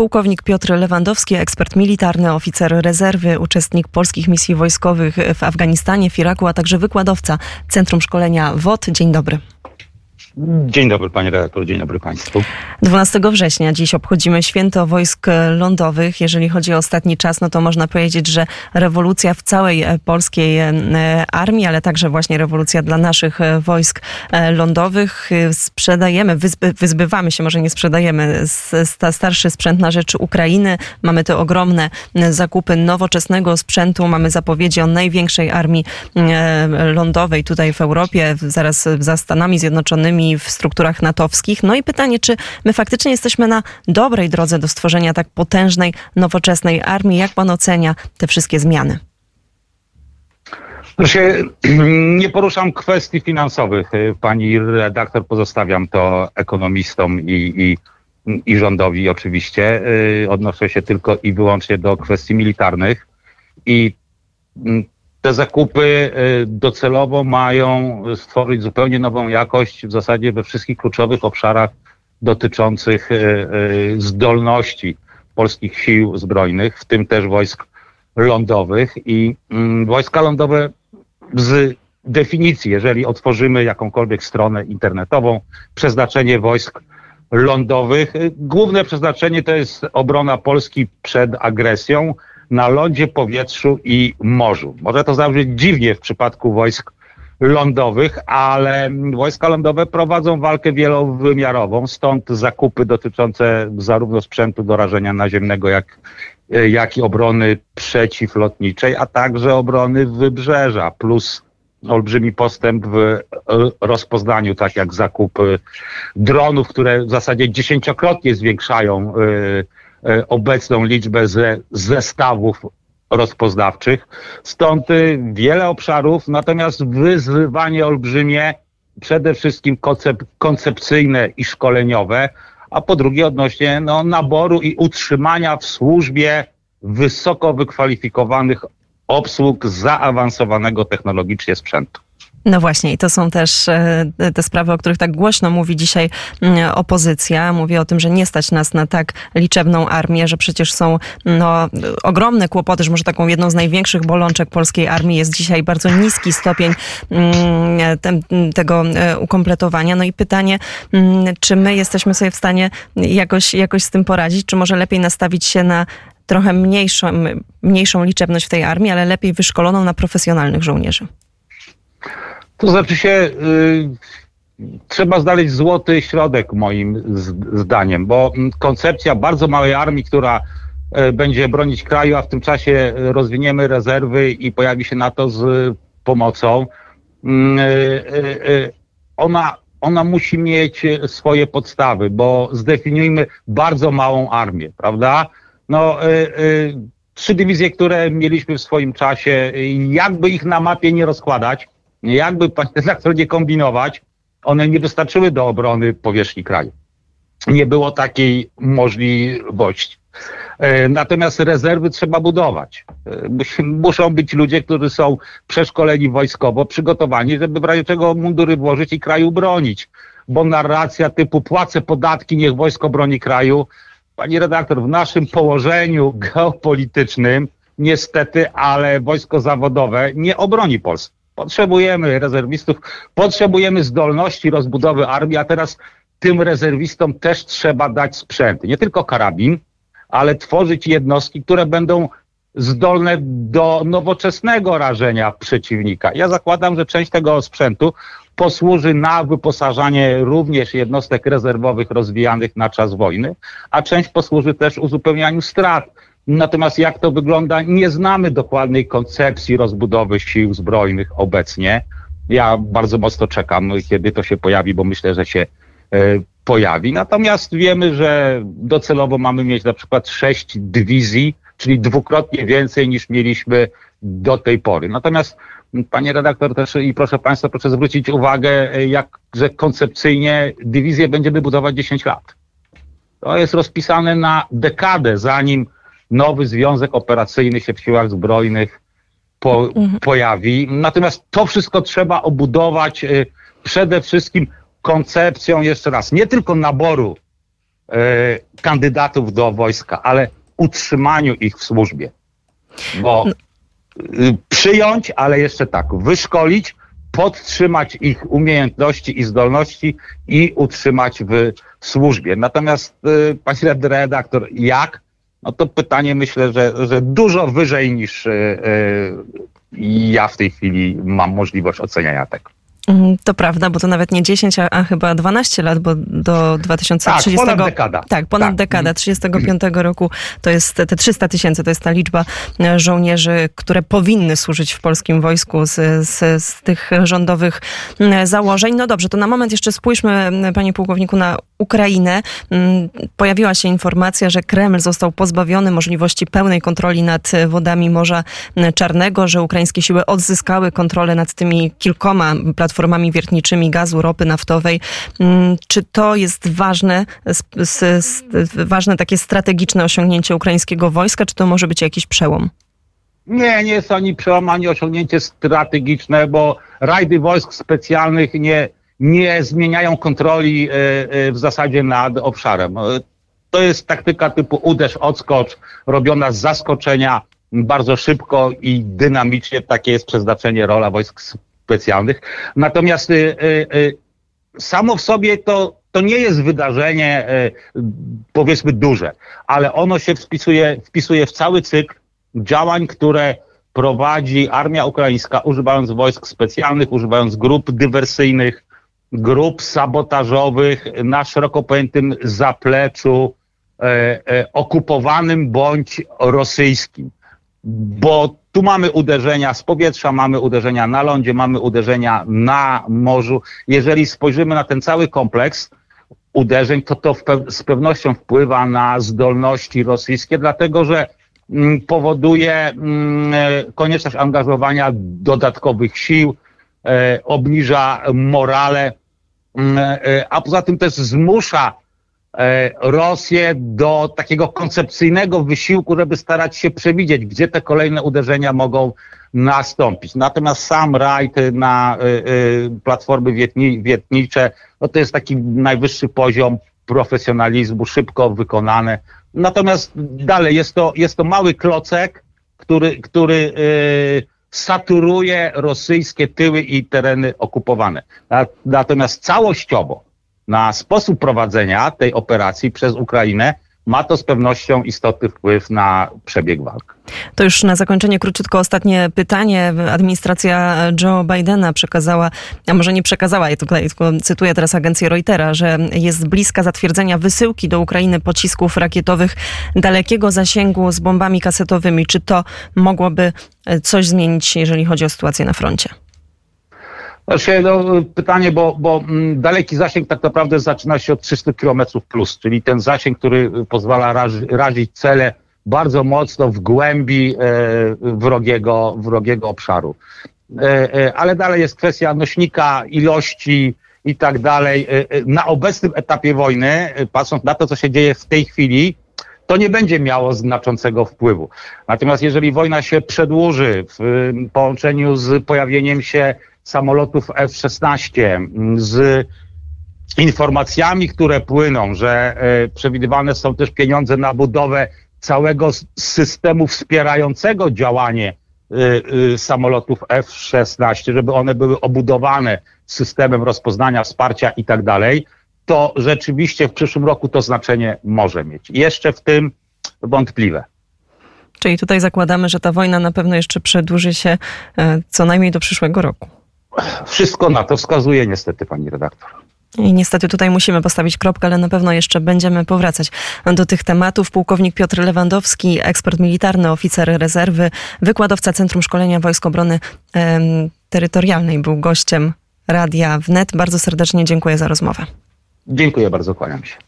pułkownik Piotr Lewandowski, ekspert militarny, oficer rezerwy, uczestnik polskich misji wojskowych w Afganistanie, w Iraku, a także wykładowca Centrum Szkolenia WOT. Dzień dobry. Dzień dobry panie redaktor, dzień dobry państwu. 12 września dziś obchodzimy święto wojsk lądowych. Jeżeli chodzi o ostatni czas, no to można powiedzieć, że rewolucja w całej polskiej e, armii, ale także właśnie rewolucja dla naszych e, wojsk e, lądowych. Sprzedajemy, wyzby, wyzbywamy się, może nie sprzedajemy, starszy sprzęt na rzecz Ukrainy. Mamy te ogromne zakupy nowoczesnego sprzętu. Mamy zapowiedzi o największej armii lądowej tutaj w Europie, zaraz za Stanami Zjednoczonymi w strukturach natowskich. No i pytanie, czy my faktycznie jesteśmy na dobrej drodze do stworzenia tak potężnej, nowoczesnej armii? Jak pan ocenia te wszystkie zmiany? Znaczy, nie poruszam kwestii finansowych. Pani redaktor, pozostawiam to ekonomistom i, i, i rządowi oczywiście. Odnoszę się tylko i wyłącznie do kwestii militarnych. I te zakupy y, docelowo mają stworzyć zupełnie nową jakość w zasadzie we wszystkich kluczowych obszarach dotyczących y, y, zdolności polskich sił zbrojnych, w tym też wojsk lądowych. I mm, wojska lądowe z definicji, jeżeli otworzymy jakąkolwiek stronę internetową, przeznaczenie wojsk lądowych, główne przeznaczenie to jest obrona Polski przed agresją, na lądzie, powietrzu i morzu. Może to zabrzmieć dziwnie w przypadku wojsk lądowych, ale wojska lądowe prowadzą walkę wielowymiarową, stąd zakupy dotyczące zarówno sprzętu do rażenia naziemnego, jak, jak i obrony przeciwlotniczej, a także obrony wybrzeża, plus olbrzymi postęp w rozpoznaniu, tak jak zakup dronów, które w zasadzie dziesięciokrotnie zwiększają y, obecną liczbę ze, zestawów rozpoznawczych. Stąd y, wiele obszarów, natomiast wyzwanie olbrzymie, przede wszystkim koncep koncepcyjne i szkoleniowe, a po drugie odnośnie no, naboru i utrzymania w służbie wysoko wykwalifikowanych obsług zaawansowanego technologicznie sprzętu. No właśnie, i to są też e, te sprawy, o których tak głośno mówi dzisiaj mm, opozycja. Mówi o tym, że nie stać nas na tak liczebną armię, że przecież są no, ogromne kłopoty, że może taką jedną z największych bolączek polskiej armii jest dzisiaj bardzo niski stopień mm, tego e, ukompletowania. No i pytanie, mm, czy my jesteśmy sobie w stanie jakoś, jakoś z tym poradzić, czy może lepiej nastawić się na trochę mniejszą, mniejszą liczebność w tej armii, ale lepiej wyszkoloną na profesjonalnych żołnierzy? To znaczy się, y, trzeba znaleźć złoty środek moim zdaniem, bo koncepcja bardzo małej armii, która y, będzie bronić kraju, a w tym czasie rozwiniemy rezerwy i pojawi się na to z pomocą, y, ona, ona musi mieć swoje podstawy, bo zdefiniujmy bardzo małą armię, prawda? No, trzy dywizje, które mieliśmy w swoim czasie, jakby ich na mapie nie rozkładać, jakby nie kombinować, one nie wystarczyły do obrony powierzchni kraju. Nie było takiej możliwości. E, natomiast rezerwy trzeba budować. E, muszą być ludzie, którzy są przeszkoleni wojskowo, przygotowani, żeby w razie czego mundury włożyć i kraju bronić. Bo narracja typu płacę podatki, niech wojsko broni kraju. Pani redaktor, w naszym położeniu geopolitycznym niestety, ale wojsko zawodowe nie obroni Polski. Potrzebujemy rezerwistów, potrzebujemy zdolności rozbudowy armii, a teraz tym rezerwistom też trzeba dać sprzęt. Nie tylko karabin, ale tworzyć jednostki, które będą zdolne do nowoczesnego rażenia przeciwnika. Ja zakładam, że część tego sprzętu posłuży na wyposażanie również jednostek rezerwowych rozwijanych na czas wojny, a część posłuży też uzupełnianiu strat Natomiast jak to wygląda, nie znamy dokładnej koncepcji rozbudowy sił zbrojnych obecnie. Ja bardzo mocno czekam, kiedy to się pojawi, bo myślę, że się e, pojawi. Natomiast wiemy, że docelowo mamy mieć na przykład sześć dywizji, czyli dwukrotnie więcej niż mieliśmy do tej pory. Natomiast Panie redaktor też i proszę Państwa, proszę zwrócić uwagę, jak, że koncepcyjnie dywizję będziemy budować 10 lat. To jest rozpisane na dekadę, zanim nowy związek operacyjny się w siłach zbrojnych po, mhm. pojawi. Natomiast to wszystko trzeba obudować y, przede wszystkim koncepcją, jeszcze raz, nie tylko naboru kandydatów do wojska, ale utrzymaniu ich w służbie. Bo y, przyjąć, ale jeszcze tak, wyszkolić, podtrzymać ich umiejętności i zdolności i utrzymać w służbie. Natomiast y, pani redaktor, jak? No to pytanie myślę, że, że dużo wyżej niż y, ja w tej chwili mam możliwość oceniania tego. Mm, to prawda, bo to nawet nie 10, a, a chyba 12 lat, bo do 2030. Tak, ponad dekada. Tak, ponad tak. dekada. 35 roku to jest te 300 tysięcy, to jest ta liczba e, żołnierzy, które powinny służyć w polskim wojsku z, z, z tych rządowych założeń. No dobrze, to na moment jeszcze spójrzmy, panie pułkowniku, na Ukrainę. Pojawiła się informacja, że Kreml został pozbawiony możliwości pełnej kontroli nad wodami Morza Czarnego, że ukraińskie siły odzyskały kontrolę nad tymi kilkoma platformami platformami wiertniczymi gazu, ropy naftowej. Mm, czy to jest ważne, ważne takie strategiczne osiągnięcie ukraińskiego wojska, czy to może być jakiś przełom? Nie, nie jest ani przełom, ani osiągnięcie strategiczne, bo rajdy wojsk specjalnych nie, nie zmieniają kontroli e, e, w zasadzie nad obszarem. E, to jest taktyka typu uderz, odskocz, robiona z zaskoczenia bardzo szybko i dynamicznie. Takie jest przeznaczenie rola wojsk specjalnych. Natomiast samo w sobie to, to nie jest wydarzenie, powiedzmy, duże, ale ono się wpisuje, wpisuje w cały cykl działań, które prowadzi armia ukraińska, używając wojsk specjalnych, używając grup dywersyjnych, grup sabotażowych na szeroko pojętym zapleczu e, e, okupowanym bądź rosyjskim. Bo tu mamy uderzenia z powietrza, mamy uderzenia na lądzie, mamy uderzenia na morzu. Jeżeli spojrzymy na ten cały kompleks uderzeń, to to z pewnością wpływa na zdolności rosyjskie, dlatego że mm, powoduje mm, konieczność angażowania dodatkowych sił, e, obniża morale, e, a poza tym też zmusza E, Rosję do takiego koncepcyjnego wysiłku, żeby starać się przewidzieć, gdzie te kolejne uderzenia mogą nastąpić. Natomiast sam rajd na y, platformy wietni, wietnicze, no to jest taki najwyższy poziom profesjonalizmu, szybko wykonane. Natomiast dalej jest to, jest to mały klocek, który, który y, saturuje rosyjskie tyły i tereny okupowane. Natomiast całościowo na sposób prowadzenia tej operacji przez Ukrainę, ma to z pewnością istotny wpływ na przebieg walk. To już na zakończenie króciutko ostatnie pytanie. Administracja Joe Bidena przekazała, a może nie przekazała, ja tutaj tylko cytuję teraz agencję Reutera, że jest bliska zatwierdzenia wysyłki do Ukrainy pocisków rakietowych dalekiego zasięgu z bombami kasetowymi. Czy to mogłoby coś zmienić, jeżeli chodzi o sytuację na froncie? Znaczy, no, pytanie, bo, bo mm, daleki zasięg tak naprawdę zaczyna się od 300 km plus, czyli ten zasięg, który pozwala razi, razić cele bardzo mocno w głębi e, wrogiego, wrogiego obszaru. E, e, ale dalej jest kwestia nośnika, ilości i tak dalej. E, e, na obecnym etapie wojny, e, patrząc na to, co się dzieje w tej chwili, to nie będzie miało znaczącego wpływu. Natomiast jeżeli wojna się przedłuży w połączeniu z pojawieniem się samolotów F-16 z informacjami, które płyną, że e, przewidywane są też pieniądze na budowę całego systemu wspierającego działanie e, e, samolotów F-16, żeby one były obudowane systemem rozpoznania, wsparcia i tak dalej, to rzeczywiście w przyszłym roku to znaczenie może mieć. Jeszcze w tym wątpliwe. Czyli tutaj zakładamy, że ta wojna na pewno jeszcze przedłuży się co najmniej do przyszłego roku. Wszystko na to wskazuje niestety pani redaktor. I niestety tutaj musimy postawić kropkę, ale na pewno jeszcze będziemy powracać do tych tematów. Pułkownik Piotr Lewandowski, ekspert militarny, oficer rezerwy, wykładowca Centrum Szkolenia Wojsk Obrony Terytorialnej, był gościem Radia Wnet. Bardzo serdecznie dziękuję za rozmowę. Dziękuję bardzo, kłaniam się.